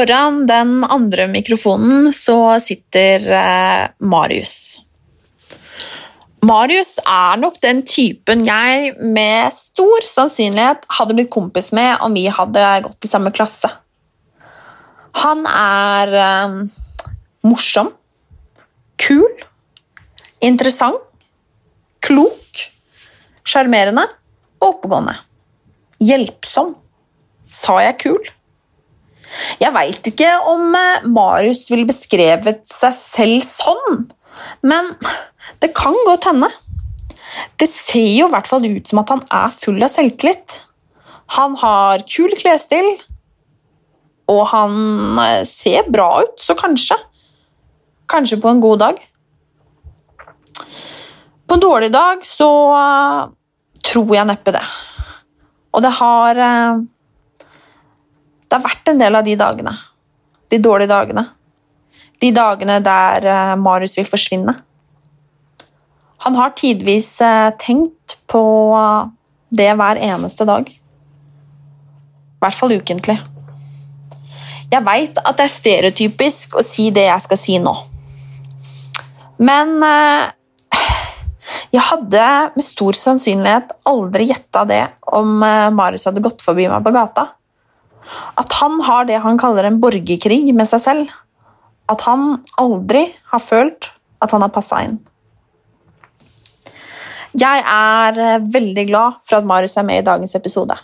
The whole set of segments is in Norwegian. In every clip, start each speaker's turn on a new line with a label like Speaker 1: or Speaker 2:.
Speaker 1: Foran den andre mikrofonen så sitter eh, Marius. Marius er nok den typen jeg med stor sannsynlighet hadde blitt kompis med om vi hadde gått i samme klasse. Han er eh, morsom, kul, interessant, klok, sjarmerende og oppegående. Hjelpsom. Sa jeg kul? Jeg veit ikke om eh, Marius ville beskrevet seg selv sånn, men det kan godt hende. Det ser jo i hvert fall ut som at han er full av selvtillit. Han har kul klesstil, og han eh, ser bra ut, så kanskje. Kanskje på en god dag. På en dårlig dag så uh, tror jeg neppe det. Og det har uh, det har vært en del av de dagene. De dårlige dagene. De dagene der uh, Marius vil forsvinne. Han har tidvis uh, tenkt på det hver eneste dag. I hvert fall ukentlig. Jeg veit at det er stereotypisk å si det jeg skal si nå. Men jeg hadde med stor sannsynlighet aldri gjetta det om Marius hadde gått forbi meg på gata. At han har det han kaller en borgerkrig med seg selv. At han aldri har følt at han har passa inn. Jeg er eh, veldig glad for at Marius er med i dagens episode.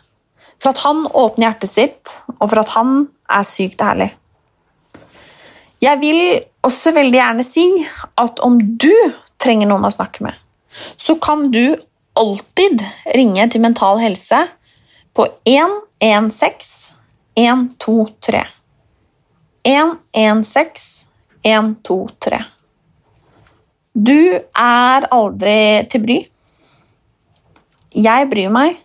Speaker 1: For at han åpner hjertet sitt, og for at han er sykt ærlig. Jeg vil også veldig gjerne si at om du trenger noen å snakke med, så kan du alltid ringe til Mental Helse på 116 1, 2, 3. 1, 1, 6, 1, 2, 3. Du er aldri til bry. Jeg bryr meg,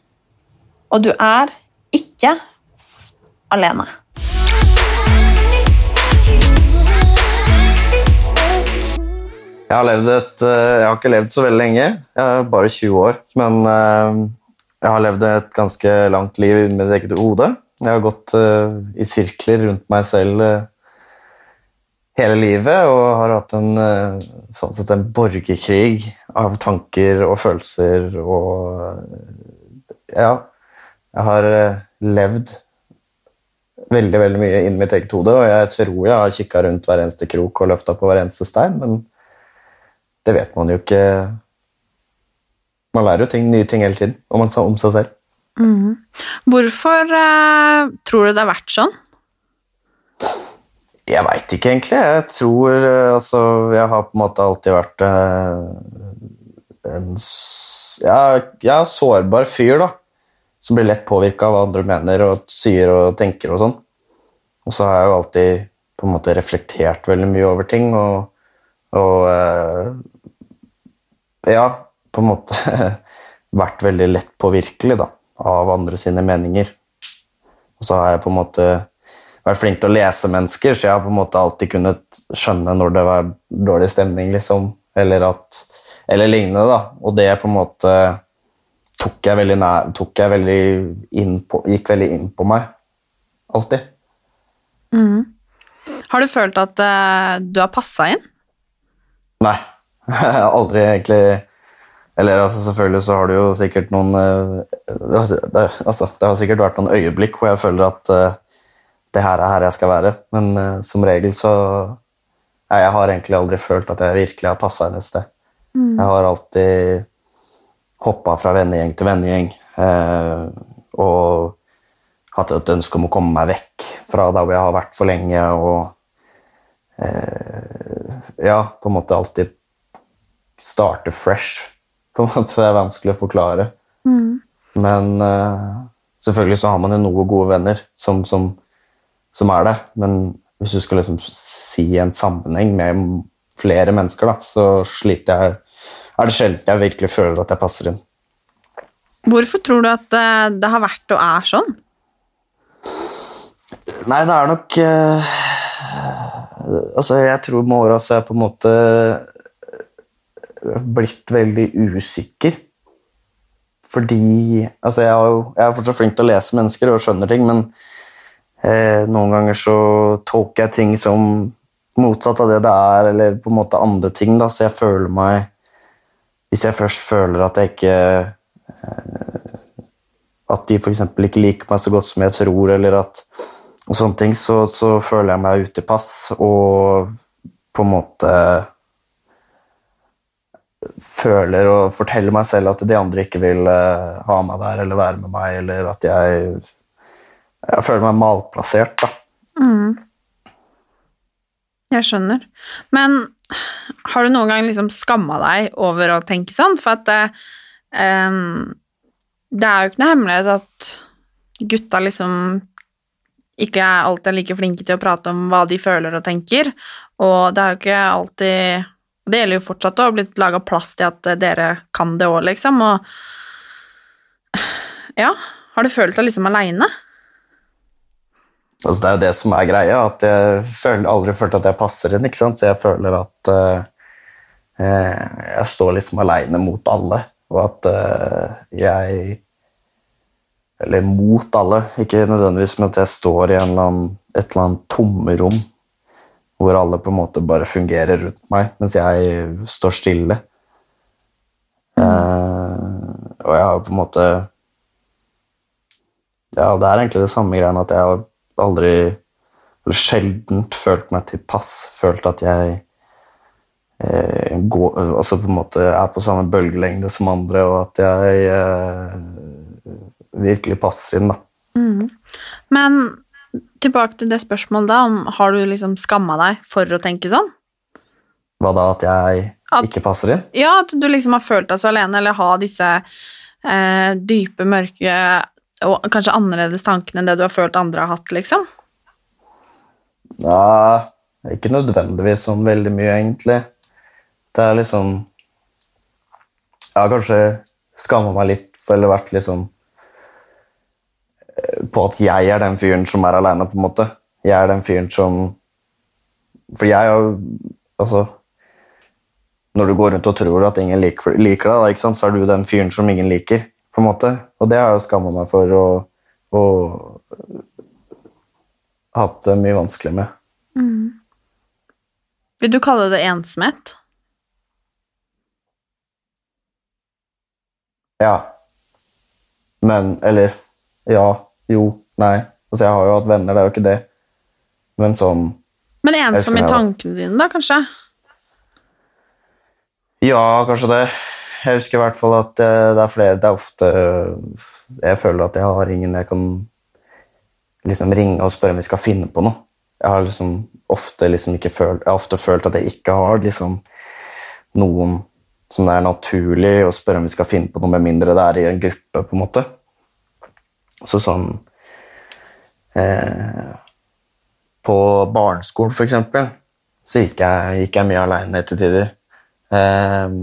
Speaker 1: og du er ikke alene.
Speaker 2: Jeg har, et, eh, jeg har ikke levd så veldig lenge, jeg er bare 20 år. Men eh, jeg har levd et ganske langt liv med mitt eget hode. Jeg har gått uh, i sirkler rundt meg selv uh, hele livet og har hatt en, uh, sånn sett en borgerkrig av tanker og følelser og Ja. Jeg har levd veldig veldig mye inni mitt eget hode, og jeg tror jeg har kikka rundt hver eneste krok og løfta på hver eneste stein, men det vet man jo ikke Man lærer jo ting, nye ting hele tiden om, om seg selv.
Speaker 1: Mm. Hvorfor eh, tror du det har vært sånn?
Speaker 2: Jeg veit ikke, egentlig. Jeg tror eh, Altså, jeg har på en måte alltid vært eh, en ja, ja, sårbar fyr, da. Som blir lett påvirka av hva andre mener og sier og tenker og sånn. Og så har jeg jo alltid på en måte reflektert veldig mye over ting og, og eh, Ja, på en måte vært veldig lett påvirkelig, da av andre sine meninger. Og så har jeg på en måte vært flink til å lese mennesker, så jeg har på en måte alltid kunnet skjønne når det var dårlig stemning, liksom, eller, at, eller lignende. da. Og det på en måte tok jeg veldig, nær, tok jeg veldig inn på, gikk veldig inn på meg. Alltid.
Speaker 1: Mm. Har du følt at uh, du har passa inn?
Speaker 2: Nei. Jeg har aldri egentlig eller altså, selvfølgelig så har du jo sikkert noen uh, det, altså, det, har sikkert vært noen øyeblikk hvor jeg føler at uh, det her er her jeg skal være, men uh, som regel så jeg, Jeg har egentlig aldri følt at jeg virkelig har passa inn et sted. Mm. Jeg har alltid hoppa fra vennegjeng til vennegjeng og hatt et ønske om å komme meg vekk fra der hvor jeg har vært for lenge, og ja, på en måte alltid starte fresh på en måte det er vanskelig å forklare. Mm. Men uh, selvfølgelig så har man jo noen gode venner som, som, som er der. Men hvis du skal liksom si en sammenheng med flere mennesker, da, så sliter jeg er det sjelden jeg virkelig føler at jeg passer inn.
Speaker 1: Hvorfor tror du at eh, det har vært og er sånn?
Speaker 2: Nei, det er nok eh, Altså, jeg tror med åra så jeg på en måte blitt veldig usikker. Fordi Altså, jeg jo jeg er fortsatt flink til å lese mennesker og skjønner ting, men eh, noen ganger så tolker jeg ting som motsatt av det det er, eller på en måte andre ting, da, så jeg føler meg Hvis jeg først føler at jeg ikke eh, At de f.eks. ikke liker meg så godt som jeg tror, eller at og sånne ting, så, så føler jeg meg ute i pass og på en måte føler og forteller meg selv at de andre ikke vil eh, ha meg der eller være med meg, eller at jeg Jeg føler meg malplassert, da.
Speaker 1: Jeg skjønner. Men har du noen gang liksom skamma deg over å tenke sånn? For at det, um, det er jo ikke noe hemmelighet at gutta liksom ikke alltid er like flinke til å prate om hva de føler og tenker. Og det er jo ikke alltid Det gjelder jo fortsatt å ha blitt laga plass til at dere kan det òg, liksom. Og ja, har du følt deg liksom aleine?
Speaker 2: Altså, det er jo det som er greia, at jeg føler, aldri følt at jeg passer inn. ikke sant? Så jeg føler at eh, eh, jeg står liksom aleine mot alle, og at uh, jeg Eller mot alle, ikke nødvendigvis, men at jeg står i eller annen, et eller annet tomrom hvor alle på en måte bare fungerer rundt meg, mens jeg står stille. Eh, og jeg har på en måte Ja, det er egentlig det samme greiene at jeg har aldri eller sjeldent følt meg til pass, følt at jeg eh, går, altså på en måte er på samme bølgelengde som andre, og at jeg eh, virkelig passer inn. da.
Speaker 1: Men tilbake til det spørsmålet da, om har du liksom skamma deg for å tenke sånn?
Speaker 2: Hva da, at jeg
Speaker 1: At-
Speaker 2: ikke passer inn?
Speaker 1: Ja, at du liksom har følt deg så alene, eller har disse eh, dype, mørke og kanskje annerledes tankene enn det du har følt andre har hatt, liksom?
Speaker 2: Ja, ikke nødvendigvis sånn veldig mye, egentlig. Det er liksom Jeg har kanskje skamma meg litt for eller vært liksom På at jeg er den fyren som er aleine, på en måte. Jeg er den fyren som For jeg har jo Altså Når du går rundt og tror at ingen liker, liker deg, da, så er du den fyren som ingen liker. på en måte. Og det har jeg jo skamma meg for og, og hatt det mye vanskelig med.
Speaker 1: Vil du kalle det ensomhet?
Speaker 2: Ja. Men Eller ja, jo, nei. Altså, jeg har jo hatt venner, det er jo ikke det. Men sånn
Speaker 1: Men ensom i tankene dine, da, kanskje?
Speaker 2: Ja, kanskje det. Jeg husker i hvert fall at eh, det er flere Det er ofte Jeg føler at jeg har ingen jeg kan liksom ringe og spørre om vi skal finne på noe. Jeg har liksom ofte liksom ikke følt Jeg har ofte følt at jeg ikke har liksom noen som det er naturlig å spørre om vi skal finne på noe, med mindre det er i en gruppe, på en måte. Så sånn eh, På barneskolen, for eksempel, så gikk jeg, gikk jeg mye aleine til tider. Eh,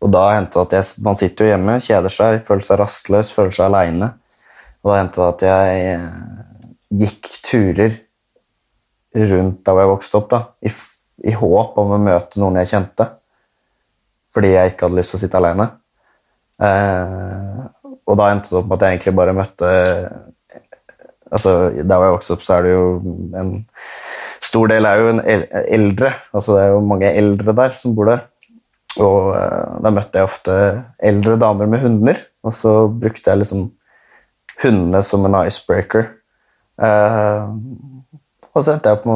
Speaker 2: og da hendte det at jeg, man sitter jo hjemme, kjeder seg, føler seg rastløs, føler seg aleine. Og da hendte det at jeg eh, gikk turer rundt hvor jeg vokste opp, da, i, i håp om å møte noen jeg kjente. Fordi jeg ikke hadde lyst til å sitte aleine. Eh, og da endte det opp med at jeg egentlig bare møtte altså Der hvor jeg vokste opp, så er det jo en stor del er jo en eldre. altså Det er jo mange eldre der som bor der. Og eh, da møtte jeg ofte eldre damer med hunder, og så brukte jeg liksom hundene som en icebreaker. Uh, og så endte jeg på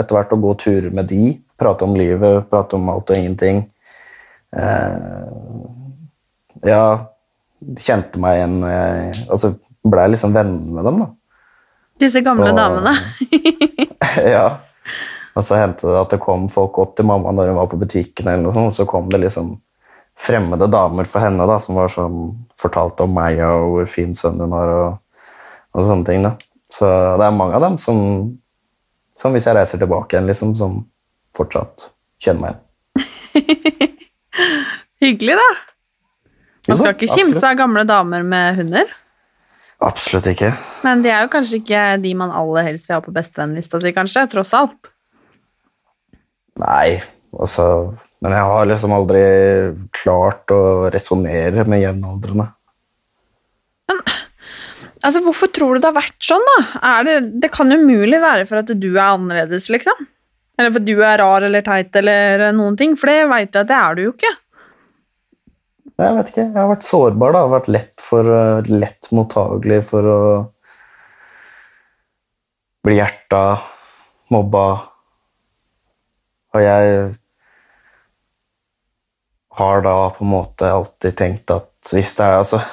Speaker 2: etter hvert å gå turer med de, prate om livet, prate om alt og ingenting. Uh, ja, kjente meg igjen og jeg Altså blei liksom venner med dem, da.
Speaker 1: Disse gamle
Speaker 2: Og-
Speaker 1: damene.
Speaker 2: ja. Og så hendte det at det kom folk opp til mamma når hun var på butikken, eller noe sånt, og så kom det liksom fremmede damer for henne da, som var sånn, fortalte om meg og hvor fin sønn hun har, og, og sånne ting. da. Så det er mange av dem som, som hvis jeg reiser tilbake igjen, liksom, som fortsatt kjenner meg igjen.
Speaker 1: hyggelig, da. Man skal ikke kimse av gamle damer med hunder.
Speaker 2: Absolutt ikke.
Speaker 1: Men de er jo kanskje ikke de man aller helst vil ha på bestevennlista si, kanskje, tross alt.
Speaker 2: Nei, altså Men jeg har liksom aldri klart å resonnere med jevnaldrende.
Speaker 1: Altså, Hvorfor tror du det har vært sånn, da? Det, det kan umulig være for at du er annerledes, liksom. Eller for at du er rar eller teit eller noen ting, for det veit jeg at det er du jo ikke.
Speaker 2: Jeg vet ikke, jeg har vært sårbar, da. Vært lett, for, eh, lett mottagelig for å bli hjerta, mobba. Og jeg har da på en måte alltid tenkt at hvis det er altså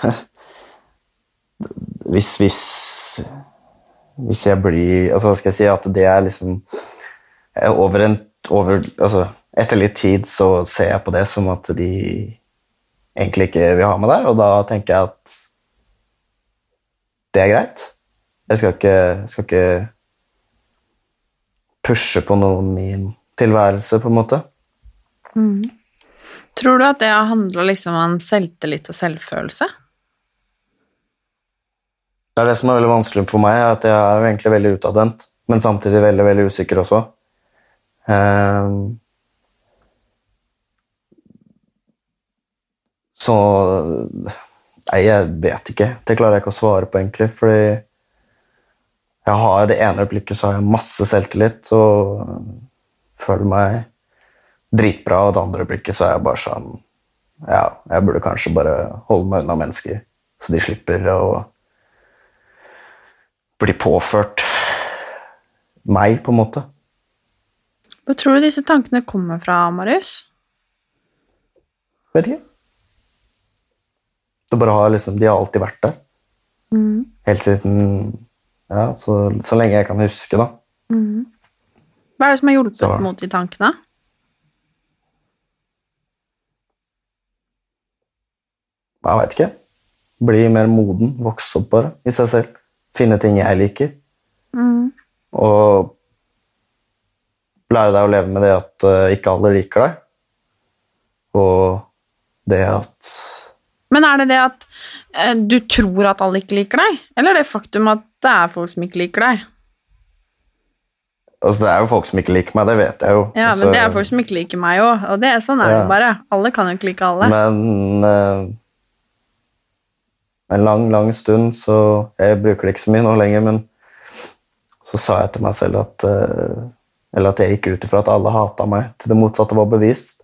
Speaker 2: Hvis, hvis Hvis jeg blir Altså, hva skal jeg si At det er liksom eh, Over en over, altså, Etter litt tid så ser jeg på det som at de egentlig ikke vil ha med der, og da tenker jeg at det er greit. Jeg skal ikke, skal ikke pushe på noen min tilværelse, på en måte.
Speaker 1: Tror du at det har handla liksom om selvtillit og selvfølelse?
Speaker 2: Det er det som er veldig vanskelig for meg, at jeg er egentlig veldig utadvendt, men samtidig veldig, veldig usikker også. Ehm, så Nei, jeg vet ikke. Det klarer jeg ikke å svare på, egentlig, fordi jeg har det ene øyeblikket så har jeg masse selvtillit og føler meg dritbra, og det andre øyeblikket så er jeg bare sånn Ja, jeg burde kanskje bare holde meg unna mennesker, så de slipper å bli påført meg, på en måte.
Speaker 1: Hvor tror du disse tankene kommer fra, Marius?
Speaker 2: Vet ikke. Det har liksom, De har alltid vært der. Helt siden ja, så, så lenge jeg kan huske, da.
Speaker 1: Hva er det som har hjulpet
Speaker 2: Så-
Speaker 1: mot de tankene?
Speaker 2: Jeg veit ikke. Bli mer moden, vokse opp bare i seg selv. Finne ting jeg liker. Og lære deg å leve med det at eh, ikke alle liker deg. Og det at
Speaker 1: Men er det det at eh, du tror at alle ikke liker deg, eller det faktum at det er folk som ikke liker deg?
Speaker 2: Altså, det er jo folk som ikke liker meg, det vet jeg jo.
Speaker 1: Ja,
Speaker 2: altså,
Speaker 1: men det er folk som ikke liker meg òg, og det er sånn er det bare. Alle kan jo ikke like alle.
Speaker 2: Men eh, en lang, lang stund så Jeg bruker det ikke så mye nå lenger, men så sa jeg til meg selv at eh, Eller at jeg gikk ut ifra at alle hata meg, til det motsatte var bevist.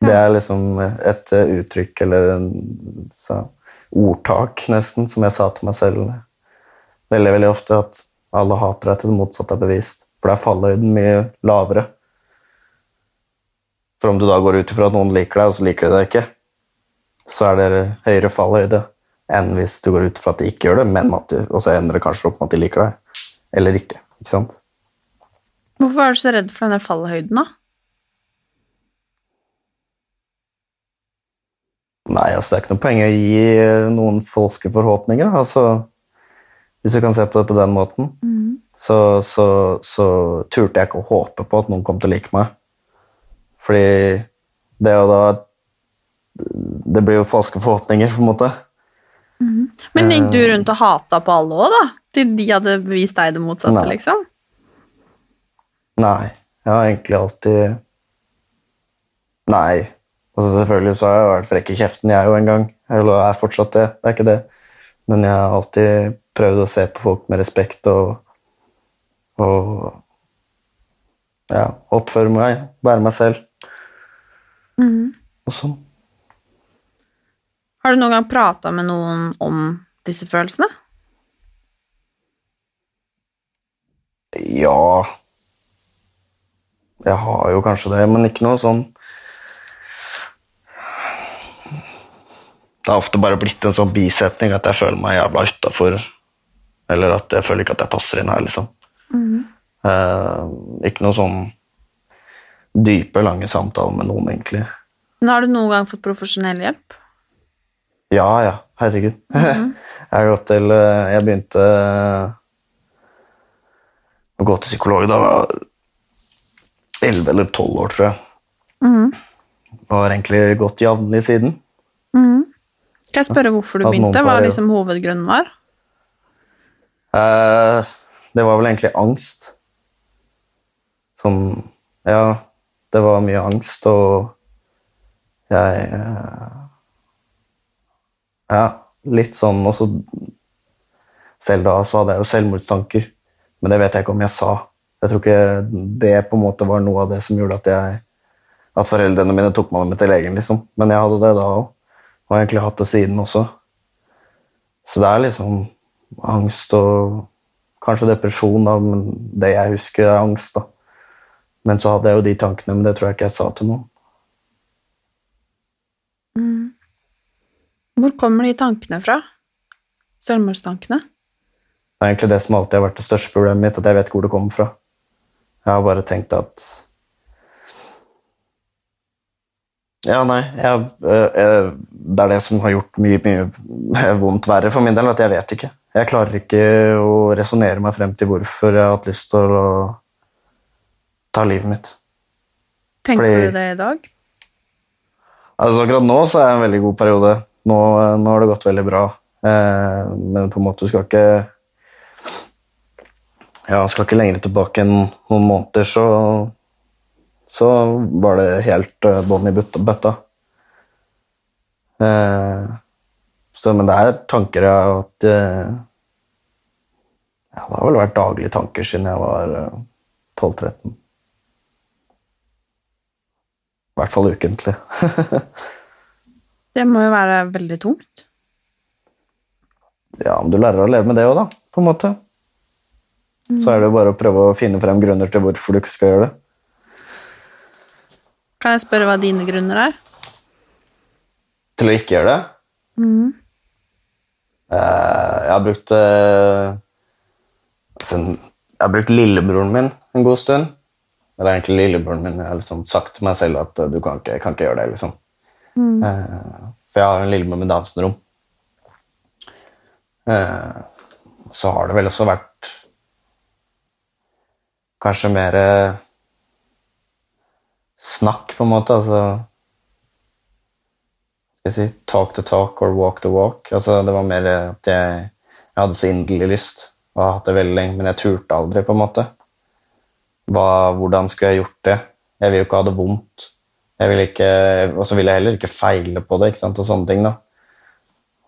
Speaker 2: Det er liksom et eh, uttrykk eller en så, ordtak, nesten, som jeg sa til meg selv veldig veldig ofte, at alle hater deg til det motsatte er bevist. For da er fallhøyden mye lavere. For om du da går ut ifra at noen liker deg, og så liker de deg ikke, så er det høyere fallhøyde enn hvis du går ut ifra at de ikke gjør det, men at de, og så ender det kanskje opp med at de liker deg. Eller ikke. ikke sant?
Speaker 1: Hvorfor er du så redd for denne fallhøyden, da?
Speaker 2: Nei, altså det er ikke noe poeng å gi eh, noen falske forhåpninger. Altså, hvis du kan se på det på den måten, så, så, så turte jeg ikke å håpe på at noen kom til å like meg. Fordi det jo da Det blir jo falske forhåpninger, på en måte.
Speaker 1: Men gikk du rundt og hata på alle òg, da? Til de hadde vist deg det motsatte,
Speaker 2: Nei.
Speaker 1: liksom?
Speaker 2: Nei, jeg har egentlig alltid Nei. Altså, selvfølgelig så har jeg vært frekk i kjeften, jeg jo en gang. Eller er fortsatt det. Det er ikke det. Men jeg har alltid prøvd å se på folk med respekt og, og ja, oppføre meg, være meg selv. Og sånn.
Speaker 1: Har du noen gang prata med noen om disse følelsene?
Speaker 2: Ja Jeg har jo kanskje det, men ikke noe sånn Det har ofte bare blitt en sånn bisetning at jeg føler meg jævla utafor. Eller at jeg føler ikke at jeg passer inn her, liksom. Eh, ikke noe sånn dype, lange samtaler med noen, egentlig.
Speaker 1: Men har du noen gang fått profesjonell hjelp?
Speaker 2: Ja, ja. Herregud. jeg har gått til eh, Jeg begynte eh, å gå til psykolog da jeg var 11 eller 12 år, tror jeg.
Speaker 1: Mhm.
Speaker 2: Og har egentlig gått jevnlig siden.
Speaker 1: Mhm. Kan jeg spørre hvorfor du begynte? Hva liksom hovedgrunnen var?
Speaker 2: Eh, det var vel egentlig angst. Sånn Ja, det var mye angst, og jeg eh, Ja, litt sånn også Selv da så hadde jeg jo selvmordstanker, men det vet jeg ikke om jeg sa. Jeg tror ikke det på en måte var noe av det som gjorde at jeg at foreldrene mine tok meg med til legen, liksom. Men jeg hadde det da òg, og har egentlig hatt det siden også. Så det er liksom angst og kanskje depresjon, da, men det jeg husker, er angst. da. Men så hadde jeg jo de tankene, men det tror jeg ikke jeg sa til noen.
Speaker 1: Hvor kommer de tankene fra? Selvmordstankene?
Speaker 2: Det er egentlig det som alltid har vært det største problemet mitt, at jeg vet ikke hvor det kommer fra. Jeg har bare tenkt at Ja, nei, jeg, øh, øh, det er det som har gjort mye, mye vondt verre for min del, at jeg vet ikke. Jeg klarer ikke å resonnere meg frem til hvorfor jeg har hatt lyst til å ta livet mitt.
Speaker 1: Tenker
Speaker 2: Fordi-
Speaker 1: du det i dag?
Speaker 2: Altså Akkurat nå så er det en veldig god periode. Nå, nå har det gått veldig bra. Eh, men på en måte du skal ikke Ja, skal ikke lenger tilbake enn noen måneder, så så var det helt uh, bånn i bøtta. Eh, så, men det er tanker jeg har hatt eh, ja, Det har vel vært daglige tanker siden jeg var eh, 12-13. I hvert fall ukentlig.
Speaker 1: Det må jo være veldig tungt.
Speaker 2: Ja, men du lærer å leve med det òg, da, på en måte. Så er det jo bare å prøve å finne frem grunner til hvorfor du ikke skal gjøre det.
Speaker 1: Kan jeg spørre hva dine grunner er?
Speaker 2: Til å ikke gjøre det. Eh, jeg har brukt eh, altså, Jeg har brukt lillebroren min en god stund. Det er egentlig lillebroren min. Jeg har liksom sagt til meg selv at eh, du kan ikke, kan ikke gjøre det. liksom. Mm. for jeg har en lillebror med Downs syndrom. Så har det vel også vært kanskje mer snakk, på en måte. Altså skal jeg si, talk to talk or walk to walk. Altså, det var mer at jeg, jeg hadde så inderlig lyst og har hatt det veldig lenge, men jeg turte aldri, på en måte. Hva, hvordan skulle jeg gjort det? Jeg vil jo ikke ha det vondt. Og så vil jeg heller ikke feile på det, ikke sant, og sånne ting. da.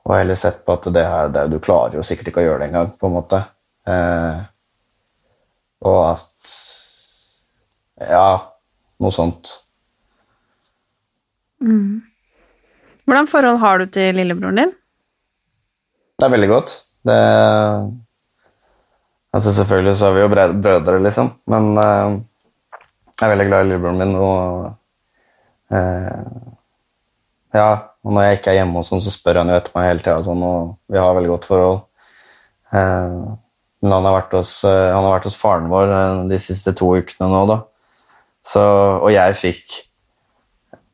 Speaker 2: Og heller sett på at det her, det, du klarer jo sikkert ikke å gjøre det engang, på en måte. Eh, og at Ja, noe sånt.
Speaker 1: Hvordan forhold har du til lillebroren din?
Speaker 2: Det er veldig godt. Det Altså Selvfølgelig så er vi jo brødre, liksom, men uh, jeg er veldig glad i lillebroren min. Og uh, ja, og når jeg ikke er hjemme, og sånn, så spør han jo etter meg hele tida, sånn, og vi har veldig godt forhold. Uh, men han har, hos, han har vært hos faren vår de siste to ukene nå, da. Så, og jeg fikk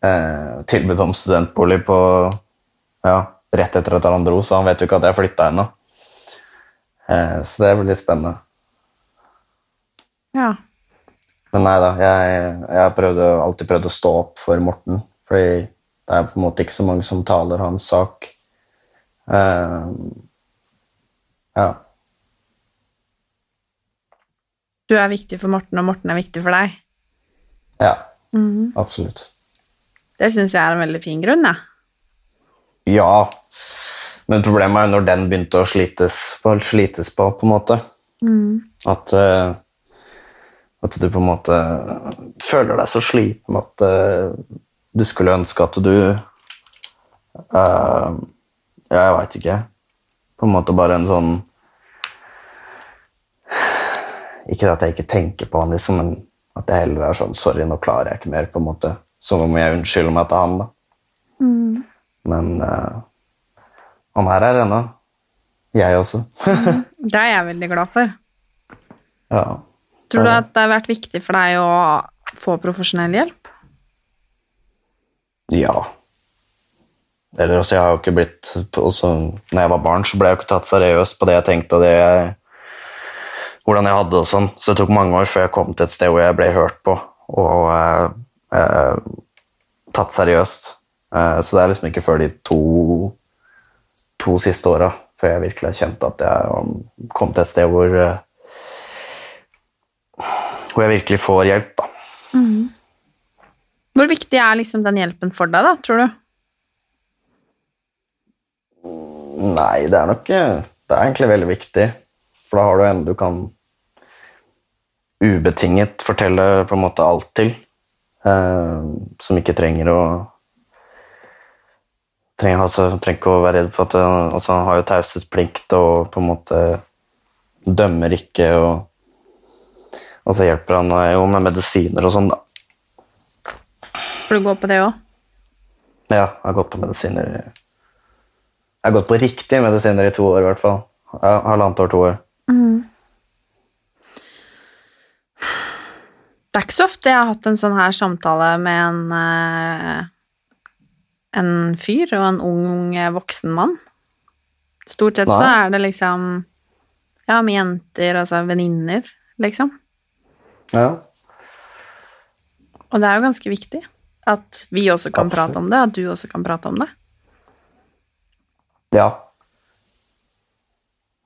Speaker 2: eh, tilbud om studentbolig på ja, rett etter at han dro, så han vet jo ikke at jeg flytta ennå. Eh, så det blir litt spennende.
Speaker 1: Ja.
Speaker 2: Men nei da, jeg, jeg har alltid prøvd å stå opp for Morten, fordi det er på en måte ikke så mange som taler hans sak. Eh, ja.
Speaker 1: Du er viktig for Morten, og Morten er viktig for deg.
Speaker 2: Ja, absolutt.
Speaker 1: Det syns jeg er en veldig fin grunn, da.
Speaker 2: Ja, men problemet er når den begynte å slites på, slites på, på en måte. At, eh, at du på en måte føler deg så sliten at eh, du skulle ønske at du uh, Ja, jeg veit ikke. På en måte bare en sånn Ikke at jeg ikke tenker på han, liksom, men at jeg heller er sånn Sorry, nå klarer jeg ikke mer. på en måte. Så nå må jeg unnskylde meg til han. da. Men uh, han er her ennå. Jeg også.
Speaker 1: Det er jeg veldig glad for.
Speaker 2: ja.
Speaker 1: Tror du at det har vært viktig for deg å få profesjonell hjelp?
Speaker 2: Ja. Eller også, jeg har jo ikke blitt også, når jeg var barn, så ble jeg jo ikke tatt seriøst på det jeg tenkte og det jeg, hvordan jeg hadde det og sånn. Så det tok mange år før jeg kom til et sted hvor jeg ble hørt på. Og eh, eh, tatt seriøst. Eh, så det er liksom ikke før de to, to siste åra før jeg virkelig har kjent at jeg um, kom til et sted hvor eh, hvor jeg virkelig får hjelp, da.
Speaker 1: Hvor viktig er liksom den hjelpen for deg, da, tror du?
Speaker 2: Nei, det er nok eh, Det er egentlig veldig viktig, for da har du en du kan ubetinget fortelle på en måte alt til, eh, som ikke trenger å trenger, altså, trenger ikke å være redd for at altså, Han har jo taushetsplikt og på en måte dømmer ikke og Og så hjelper han meg jo med medisiner og sånn, da.
Speaker 1: Får du gå på det òg?
Speaker 2: Ja, jeg har gått på medisiner Jeg har gått på riktige medisiner i to år, i hvert fall. Ja, halvannet år, to år.
Speaker 1: Det er ikke så ofte jeg har hatt en sånn her samtale med en eh, en fyr og en ung eh, voksen mann. Stort sett så er det liksom Ja, med jenter, altså venninner, liksom.
Speaker 2: Ja.
Speaker 1: Og det er jo ganske viktig at vi også kan
Speaker 2: Absolutt.
Speaker 1: prate om det, at du også kan prate om det.
Speaker 2: ja.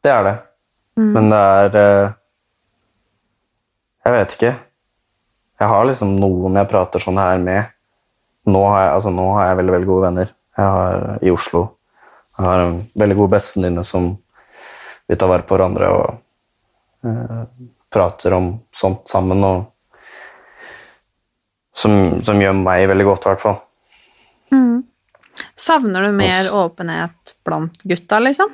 Speaker 2: Det er det. Men det er eh, Jeg vet ikke. Jeg har liksom noen jeg prater sånn her med. Nå har jeg, altså, nå har jeg veldig veldig gode venner jeg har i Oslo. Jeg har en veldig god bestevenninne som vi tar vare på hverandre og eh, prater om sånt sammen. og som, som gjør meg veldig godt, i hvert fall.
Speaker 1: Savner du mer åpenhet blant gutta, liksom?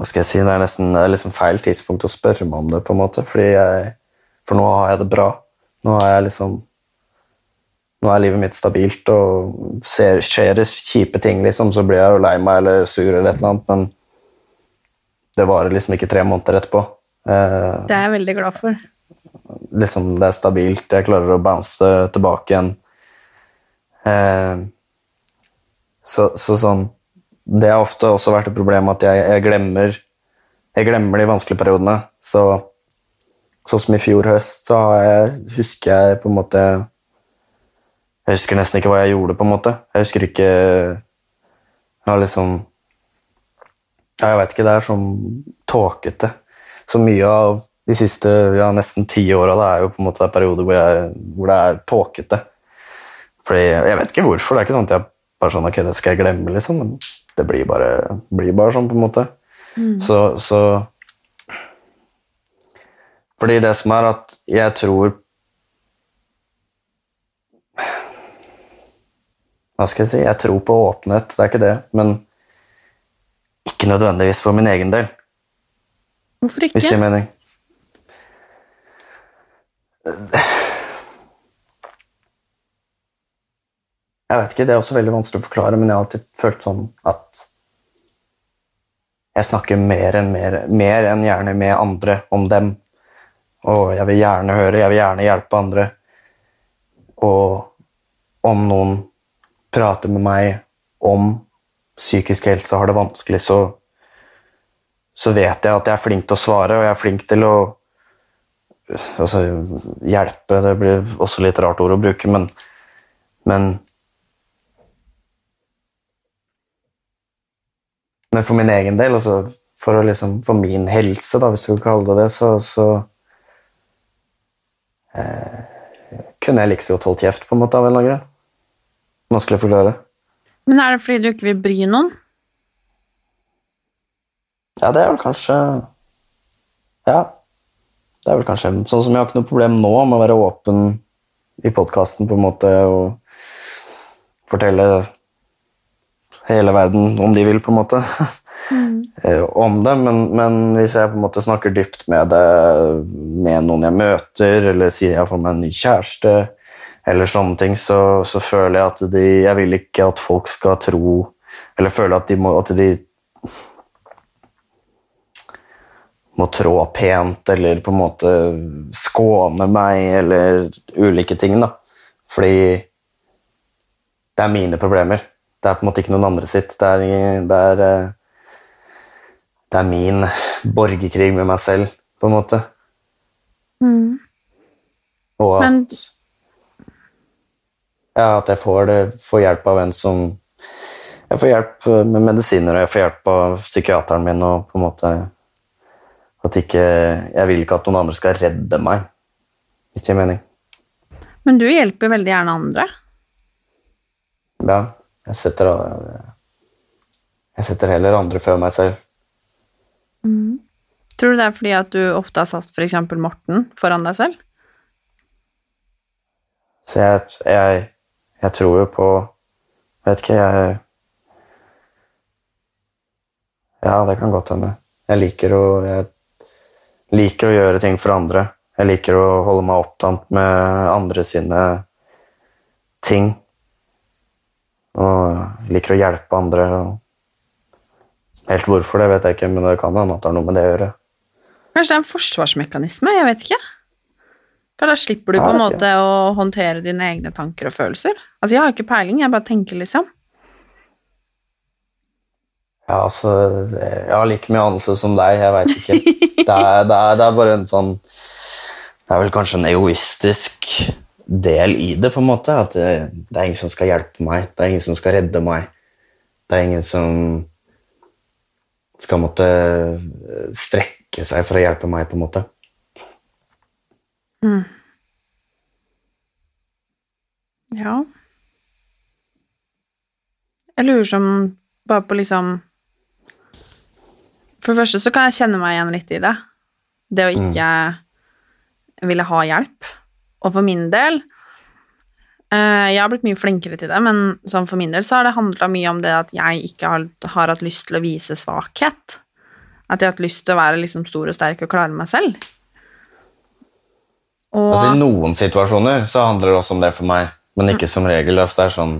Speaker 2: Hva skal jeg si? Det er nesten det er liksom feil tidspunkt å spørre meg om det, på en måte, jeg, for nå har jeg det bra. Nå er jeg liksom Nå er livet mitt stabilt, og ser, skjer det kjipe ting, liksom, så blir jeg jo lei meg eller sur eller et eller annet, men det varer liksom ikke tre måneder etterpå. Eh,
Speaker 1: Det er jeg veldig glad for.
Speaker 2: liksom det er stabilt, jeg klarer å bounce tilbake igjen. Eh, så, så sånn Det har ofte også vært et problem at jeg, jeg glemmer Jeg glemmer de vanskelige periodene. Så sånn som i fjor høst, så jeg, husker jeg på en måte Jeg husker nesten ikke hva jeg gjorde, på en måte. Jeg husker ikke Jeg har liksom Jeg vet ikke, det er sånn tåkete. Så mye av de siste ja, nesten ti åra er jo på en måte perioder periode hvor, hvor det er tåkete. Fordi Jeg vet ikke hvorfor. Det er ikke sånn at jeg bare sånn, ok, det skal jeg glemme, liksom. Men det blir bare, blir bare sånn, på en måte. Så, så Fordi det som er at jeg tror Hva skal jeg si? Jeg tror på åpenhet, det er ikke det. Men ikke nødvendigvis for min egen del.
Speaker 1: Hvorfor ikke?
Speaker 2: Hvis det gir mening. Jeg vet ikke, Det er også veldig vanskelig å forklare, men jeg har alltid følt sånn at jeg snakker mer enn, mer, mer enn gjerne med andre om dem. Og jeg vil gjerne høre, jeg vil gjerne hjelpe andre. Og om noen prater med meg om psykisk helse har det vanskelig, så så vet jeg at jeg er flink til å svare, og jeg er flink til å altså, hjelpe. Det blir også litt rart ord å bruke, men, men Men for min egen del, altså, for, liksom, for min helse, da, hvis du kan kalle det det, så, så eh, kunne jeg like så godt holdt kjeft, på en måte, av en eller annen grunn. Vanskelig å forklare.
Speaker 1: Men er det fordi du ikke vil bry noen?
Speaker 2: Ja, det er vel kanskje Ja. Det er vel kanskje Sånn som jeg har ikke noe problem nå med å være åpen i podkasten, på en måte, og fortelle hele verden, om de vil, på en måte, mm. om det. Men, men hvis jeg på en måte snakker dypt med det med noen jeg møter, eller sier jeg får meg en ny kjæreste, eller sånne ting, så, så føler jeg at de Jeg vil ikke at folk skal tro Eller føle at de må at de må trå pent, eller på en måte skåne meg, eller ulike ting, da. Fordi det er mine problemer. Det er på en måte ikke noen andre sitt. Det er, det er, eh, det er min borgerkrig med meg selv, på en måte.
Speaker 1: Mm.
Speaker 2: Og at
Speaker 1: Men-
Speaker 2: Ja, at jeg får, det, får hjelp av en som Jeg får hjelp med medisiner, og jeg får hjelp av psykiateren min, og på en måte At ikke Jeg vil ikke at noen andre skal redde meg, hvis det gir mening.
Speaker 1: Men du hjelper veldig gjerne andre.
Speaker 2: Ja, jeg setter Jeg setter heller andre før meg selv.
Speaker 1: Tror du det er fordi at du ofte har satt f.eks. Morten foran deg selv?
Speaker 2: Så jeg, jeg, jeg tror jo på Vet ikke, jeg Ja, det kan godt hende. Jeg liker å Jeg liker å gjøre ting for andre. Jeg liker å holde meg opptatt med andre sine ting. Og liker å hjelpe andre. Helt hvorfor, det vet jeg ikke, men det kan hende at det har noe med det å gjøre.
Speaker 1: Kanskje det er en forsvarsmekanisme? Jeg vet ikke. For da slipper du på en måte å håndtere dine egne tanker og følelser. Altså, jeg har ikke peiling, jeg bare tenker, liksom.
Speaker 2: Ja, altså Jeg har like mye anelse som deg, jeg veit ikke. Det er, det, er, det er bare en sånn Det er vel kanskje en egoistisk del i det, på en måte. At det, det er ingen som skal hjelpe meg, det er ingen som skal redde meg. Det er ingen som skal måtte eh, strekke seg for å hjelpe meg, på en måte.
Speaker 1: Ja. Jeg lurer som bare på liksom For det første så kan jeg kjenne meg igjen litt i det. Det å ikke ville ha hjelp. Og for min del eh, Jeg har blitt mye flinkere til det, men sånn for min del så har det handla mye om det at jeg ikke har, har hatt lyst til å vise svakhet. At jeg har hatt lyst til å være liksom stor og sterk og klare meg selv. Og
Speaker 2: Altså, I noen situasjoner så handler det også om det for meg, men ikke som regel. Altså, det er sånn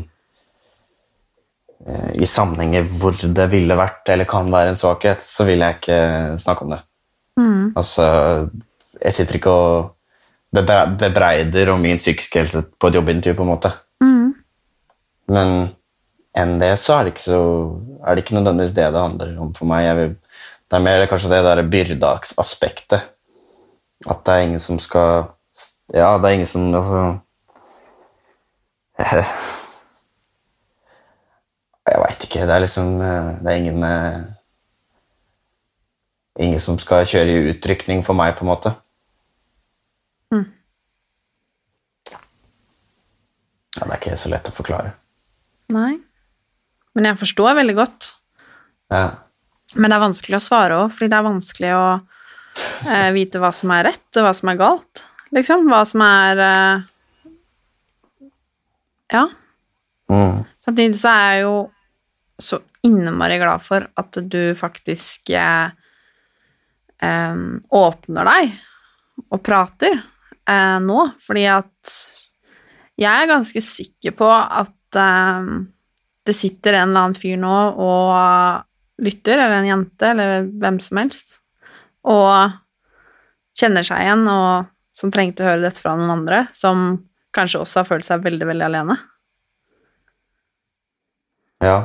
Speaker 2: eh, I sammenhenger hvor det ville vært eller kan være en svakhet, så vil jeg ikke snakke om det. Altså, jeg sitter ikke og bebreider om min psykiske helse på et jobbintervju, på en måte. Men enn det så er det ikke så er det ikke nødvendigvis det det handler om for meg. Vil, det er mer kanskje det der byrdagsaspektet. At det er ingen som skal Ja, det er ingen som altså, Jeg veit ikke. Det er liksom Det er ingen Ingen som skal kjøre i utrykning for meg, på en måte. Ja, det er ikke så lett å forklare.
Speaker 1: Nei. Men jeg forstår veldig godt.
Speaker 2: Ja.
Speaker 1: Men det er vanskelig å svare òg, fordi det er vanskelig å eh, vite hva som er rett, og hva som er galt. Liksom. Hva som er eh, Ja.
Speaker 2: Mm.
Speaker 1: Samtidig så er jeg jo så innmari glad for at du faktisk eh, em, åpner deg og prater eh, nå, fordi at jeg er ganske sikker på at em, det sitter en eller annen fyr nå og lytter, eller en jente, eller hvem som helst, og kjenner seg igjen, og som trengte å høre dette fra noen andre, som kanskje også har følt seg veldig, veldig alene.
Speaker 2: Ja.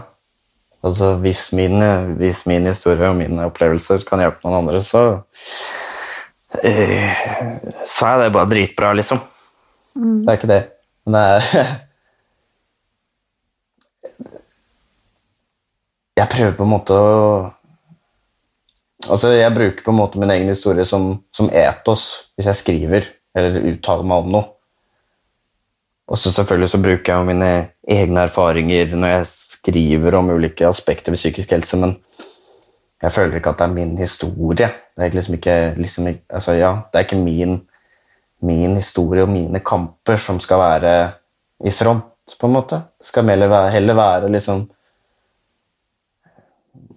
Speaker 2: Altså, hvis min, hvis min historie og mine opplevelser kan hjelpe noen andre, så eh, Så er det bare dritbra, liksom. Det er ikke det. Men Jeg prøver på en måte å Altså, jeg bruker på en måte min egen historie som, som etos hvis jeg skriver eller uttaler meg om noe. Og så selvfølgelig så bruker jeg mine egne erfaringer når jeg skriver om ulike aspekter ved psykisk helse, men jeg føler ikke at det er min historie. Det er liksom ikke, liksom, ikke- altså ja, det er ikke min, min historie og mine kamper som skal være i front, på en måte. Det skal heller være, heller være liksom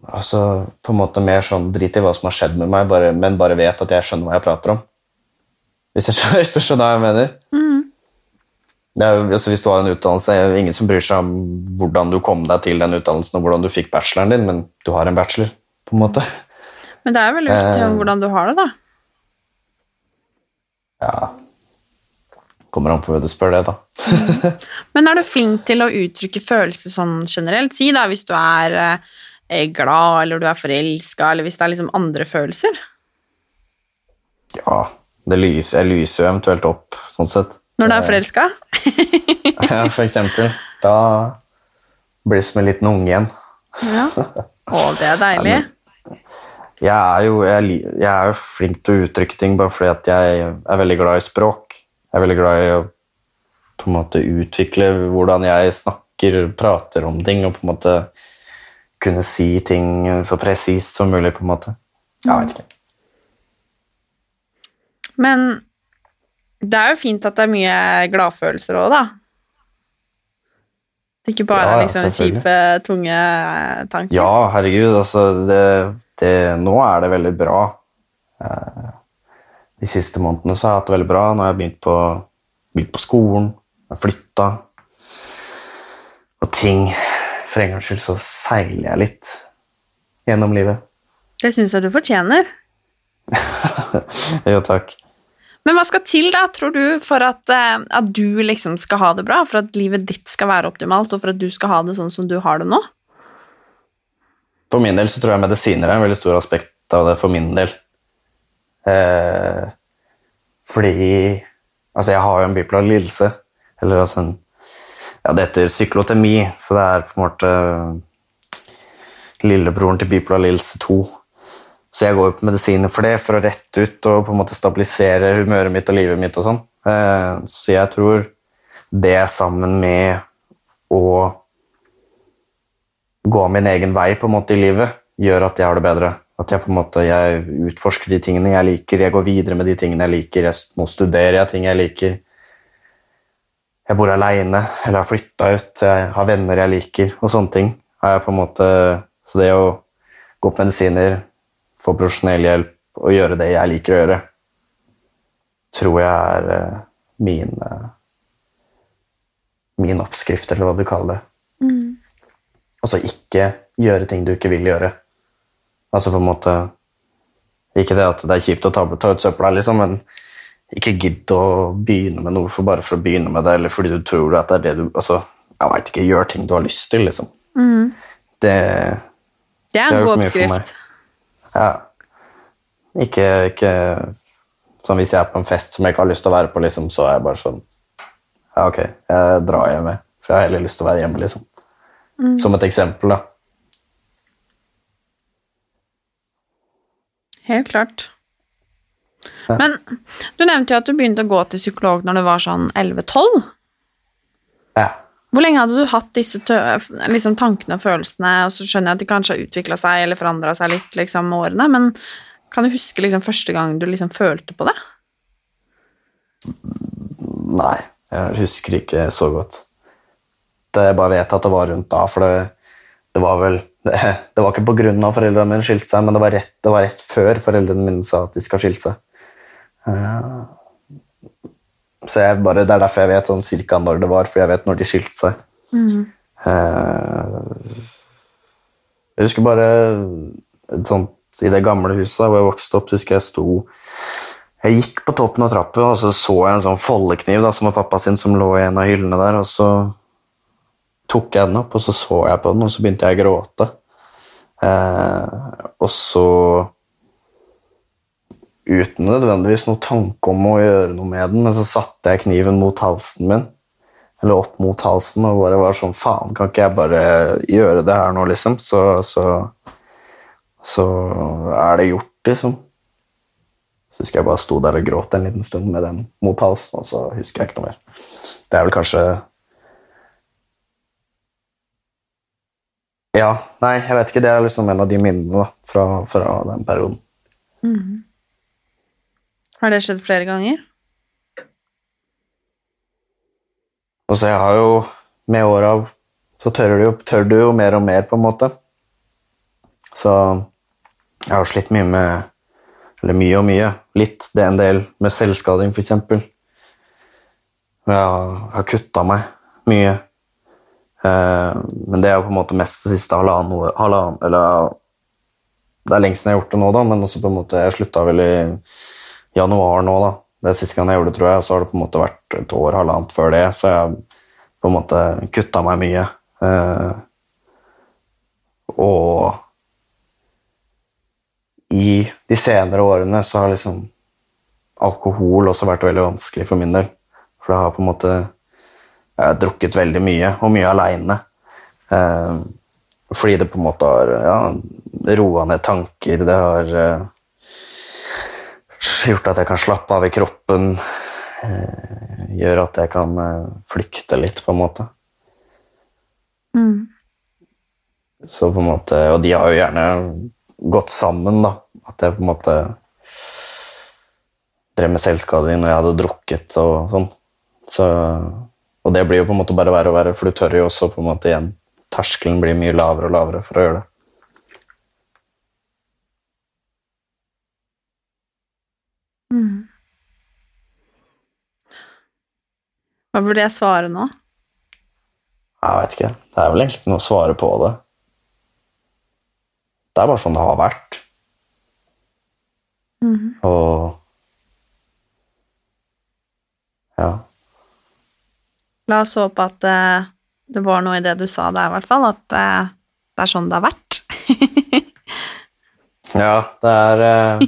Speaker 2: Altså på en måte mer sånn drit i hva som har skjedd med meg, bare, men bare vet at jeg skjønner hva jeg prater om. Hvis, jeg, hvis du skjønner hva jeg mener? Det er, altså hvis du har en utdannelse, er ingen som bryr seg om hvordan du kom deg til den utdannelsen og hvordan du fikk bacheloren din, men du har en bachelor, på en måte.
Speaker 1: Men det er veldig viktig
Speaker 2: Eh.
Speaker 1: hvordan du har det, da.
Speaker 2: Ja Kommer an på hva du spør det, da.
Speaker 1: Men er du flink til å uttrykke følelser sånn generelt? Si da hvis du er eh, glad, eller du er forelska, eller hvis det er liksom andre følelser.
Speaker 2: Ja, det lyser, jeg lyser jo eventuelt opp, sånn sett.
Speaker 1: Når du er forelska?
Speaker 2: Ja, for eksempel. Da blir det som en liten unge igjen.
Speaker 1: Ja. Å, det er deilig.
Speaker 2: Jeg er, jo, jeg, jeg er jo flink til å uttrykke ting bare fordi at jeg er veldig glad i språk. Jeg er veldig glad i å på en måte utvikle hvordan jeg snakker, prater om ting, og på en måte kunne si ting så presist som mulig, på en måte. Jeg vet ikke.
Speaker 1: Men det er jo fint at det er mye gladfølelser òg, da. Ikke bare
Speaker 2: Ja,
Speaker 1: liksom kjipe, tunge tanker.
Speaker 2: Ja, herregud, altså det, det, Nå er det veldig bra. Eh, De siste månedene så har jeg hatt det veldig bra. Nå har jeg begynt på, begynt på skolen, jeg har flytta. Og ting For en gangs skyld så seiler jeg litt gjennom livet.
Speaker 1: Det syns jeg du fortjener.
Speaker 2: jo, takk.
Speaker 1: Men hva skal til, da, tror du, for at, eh, at du liksom skal ha det bra? For at livet ditt skal være optimalt, og for at du skal ha det sånn som du har det nå?
Speaker 2: For min del så tror jeg medisiner er en veldig stor aspekt av det for min del. Eh, fordi Altså, jeg har jo en bipolar lidelse. Eller altså en Ja, det heter syklotemi, så det er på en måte lillebroren til bipolar lidelse 2. Så jeg går jo på medisiner for det, for å rette ut og på en måte stabilisere humøret mitt og livet mitt og sånn. Eh, så jeg tror det sammen med å gå min egen vei på en måte i livet, gjør at jeg har det bedre. At jeg på en måte jeg utforsker de tingene jeg liker, jeg går videre med de tingene jeg liker, jeg, nå studerer jeg ting jeg liker. Jeg bor aleine, eller har flytta ut, jeg har venner jeg liker, og sånne ting. Måte, så det å gå på medisiner, få profesjonell hjelp og gjøre det jeg liker å gjøre, tror jeg er eh, min eh, min oppskrift, eller hva du kaller det. Altså ikke gjøre ting du ikke vil gjøre. Altså på en måte Ikke det at det er kjipt å ta, ta ut søpla, liksom, men ikke gidd å begynne med noe for bare for å begynne med det, eller fordi du tror at det er det du altså, Jeg veit ikke. Gjør ting du har lyst til, liksom. Det,
Speaker 1: Det er en god oppskrift.
Speaker 2: Ja. Ikke, ikke Sånn hvis jeg er på en fest som jeg ikke har lyst til å være på, liksom, så er jeg bare sånn Ja, ok, jeg drar hjem. For jeg har heller lyst til å være hjemme, liksom. Som et eksempel, da.
Speaker 1: Helt klart. Men du nevnte jo at du begynte å gå til psykolog når du var sånn 11-12.
Speaker 2: Ja.
Speaker 1: Hvor lenge hadde du hatt disse liksom, tankene og følelsene, og så skjønner jeg at de kanskje har utvikla seg eller forandra seg litt liksom, med årene, men kan du huske liksom, første gang du liksom, følte på det?
Speaker 2: Nei, jeg husker ikke så godt. Det jeg bare vet at det var rundt da, for det, det var vel det, var ikke av foreldrene mine skilte seg, men det var, rett, det var rett før foreldrene mine sa at de skal skille seg. Eh, Så jeg bare, Det er derfor jeg vet sånn cirka når det var, for jeg vet når de skilte seg. Mm. Jeg husker bare et sånt, I det gamle huset hvor jeg vokste opp, så husker jeg sto Jeg gikk på toppen av trappen, og så så jeg en sånn foldekniv da, som var pappa sin, som lå i en av hyllene der. og så tok jeg den opp, og så så jeg på den, og så begynte jeg å gråte. Eh, og så Uten nødvendigvis noen tanke om å gjøre noe med den, men så satte jeg kniven mot halsen min. Eller opp mot halsen, og bare var sånn Faen, kan ikke jeg bare gjøre det her nå, liksom? Så, så, så er det gjort, liksom. Så husker jeg bare sto der og gråt en liten stund med den mot halsen, og så husker jeg ikke noe mer. Det er vel kanskje Ja, nei, jeg vet ikke. Det er liksom en av de minnene da, fra, fra den perioden.
Speaker 1: Har det skjedd flere ganger?
Speaker 2: Altså, jeg har jo med åra så tør du, jo, tør du jo mer og mer, på en måte. Så jeg har slitt mye med Eller mye og mye. Litt, det er en del med selvskading, eksempel. Jeg har, har kutta meg mye. Eh, men det er jo på en måte mest det siste halvannen halvannen, Eller det er lengst siden jeg har gjort det nå, da, men også på en måte jeg slutta vel i januar nå, da. Det er siste gang jeg gjorde det, tror jeg, og så har det på en måte vært et år, halvannet før det, så jeg har på en måte kutta meg mye. Eh, og i de senere årene så har liksom alkohol også vært veldig vanskelig for min del. For det har på en måte Jeg har drukket veldig mye, og mye aleine. Eh, fordi det på en måte har ja, roa ned tanker. Det har eh, gjort at jeg kan slappe av i kroppen. Eh, gjør at jeg kan eh, flykte litt, på en måte. Så på en måte, Og de har jo gjerne gått sammen, da. At jeg på en måte drev med selvskading når jeg hadde drukket og sånn. Så, og det blir jo på en måte bare verre og verre, for du tør jo også på en måte igjen Terskelen blir mye lavere og lavere for å gjøre det.
Speaker 1: Hva burde jeg svare nå?
Speaker 2: Jeg vet ikke. Det er vel egentlig ikke noe å svare på det. Det er bare sånn det har vært. Og Ja.
Speaker 1: La oss håpe at uh, det var noe i det du sa der, i hvert fall. At uh, det er sånn det har vært.
Speaker 2: Ja, det er eh,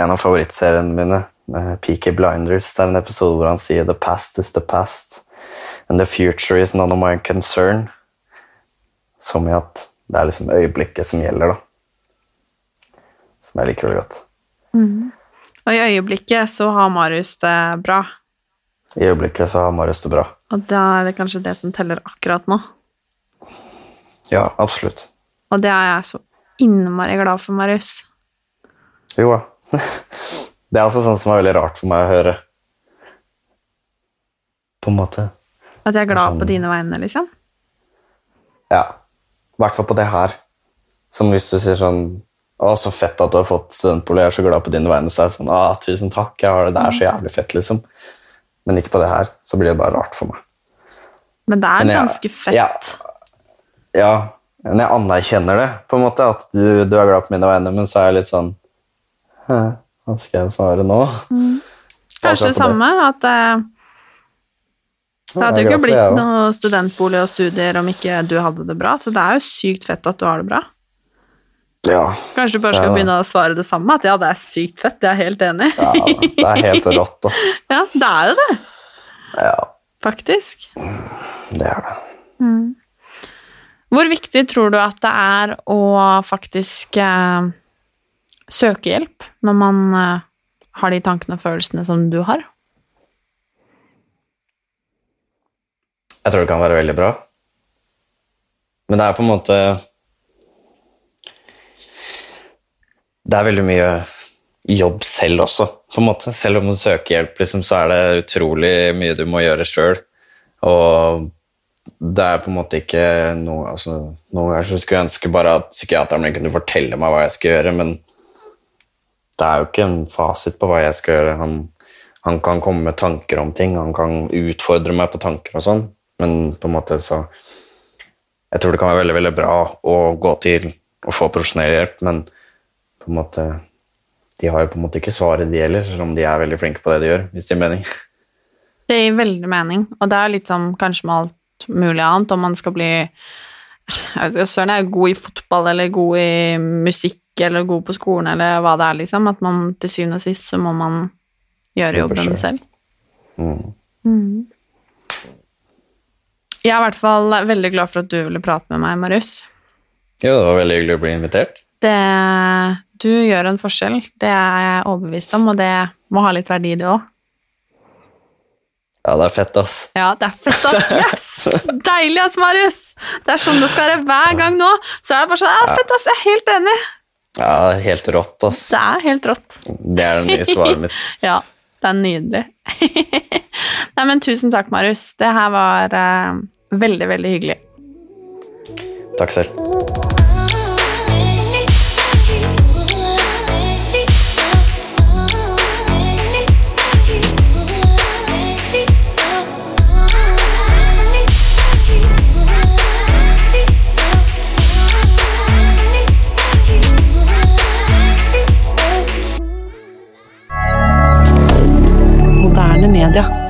Speaker 2: en av favorittseriene mine, Peaky Blinders. Det er en episode hvor han sier 'The past is the past, and the future is none of my concern'. Som i at det er liksom øyeblikket som gjelder, da. Som jeg liker veldig godt.
Speaker 1: Og i øyeblikket så har Marius det bra.
Speaker 2: I øyeblikket så har Marius det bra.
Speaker 1: Og da er det kanskje det som teller akkurat nå.
Speaker 2: Ja, absolutt.
Speaker 1: Og det er jeg så innmari glad for, Marius.
Speaker 2: Jo da. Det er altså sånn som er veldig rart for meg å høre. På en måte.
Speaker 1: At jeg er glad
Speaker 2: Sånn.
Speaker 1: på dine vegne, liksom.
Speaker 2: Ja. I hvert fall på det her. Som hvis du sier sånn Å, så fett at du har fått studentbolig, jeg er så glad på dine vegne. Så er det sånn, å, tusen takk, jeg har det, det er så jævlig fett, liksom. Men ikke på det her. Så blir det bare rart for meg.
Speaker 1: Men det er
Speaker 2: Men jeg-
Speaker 1: ganske fett.
Speaker 2: Ja, ja, men jeg anerkjenner det, på en måte, at du, du er glad på mine vegne, men så er jeg litt sånn Hva skal jeg svare nå?
Speaker 1: Kanskje det samme, at uh, det hadde jo ikke blitt noe studentbolig og studier om ikke du hadde det bra, så det er jo sykt fett at du har det bra.
Speaker 2: Ja,
Speaker 1: Kanskje du bare skal begynne å svare det samme, at ja, det er sykt fett, jeg er helt enig.
Speaker 2: ja, det er helt rått, ass.
Speaker 1: Ja, det er jo det,
Speaker 2: Ja,
Speaker 1: faktisk.
Speaker 2: det er det.
Speaker 1: Hvor viktig tror du at det er å faktisk eh, søke hjelp når man eh, har de tankene og følelsene som du har?
Speaker 2: Jeg tror det kan være veldig bra. Men det er på en måte Det er veldig mye jobb selv også, på en måte. Selv om du søker hjelp, liksom, så er det utrolig mye du må gjøre sjøl. Og det er på en måte ikke noe altså, Noen ganger så skulle jeg ønske bare at psykiateren min kunne fortelle meg hva jeg skal gjøre, men det er jo ikke en fasit på hva jeg skal gjøre. Han, han kan komme med tanker om ting, han kan utfordre meg på tanker og sånn, men på en måte så Jeg tror det kan være veldig, veldig bra å gå til og få profesjonell hjelp, men på en måte De har jo på en måte ikke svaret, de heller, selv om de er veldig flinke på det de gjør, hvis det gir mening.
Speaker 1: Det gir veldig mening, og det er litt som kanskje med alt mulig annet, om man skal bli jeg vet ikke, Søren er god i fotball eller god i musikk eller god på skolen eller hva det er, liksom. At man til syvende og sist så må man gjøre
Speaker 2: Jobbe
Speaker 1: jobben
Speaker 2: selv.
Speaker 1: Mm.
Speaker 2: Mm.
Speaker 1: Jeg er i hvert fall veldig glad for at du ville prate med meg, Marius.
Speaker 2: Jo, det var veldig hyggelig å bli invitert.
Speaker 1: Det, du gjør en forskjell, det er jeg overbevist om, og det må ha litt verdi, det òg.
Speaker 2: Ja, det er fett, ass.
Speaker 1: Ja, det er fett, ass. Yes! Deilig, ass, Marius! Det er sånn det skal være hver gang nå. Så er det bare sånn, ja, fett, ass, jeg er helt enig.
Speaker 2: Ja, helt rått, ass.
Speaker 1: Det er helt rått.
Speaker 2: Det er det nye svaret mitt.
Speaker 1: Ja, det er nydelig. Nei, men tusen takk, Marius. Det her var uh, veldig, veldig hyggelig.
Speaker 2: Takk selv. rien.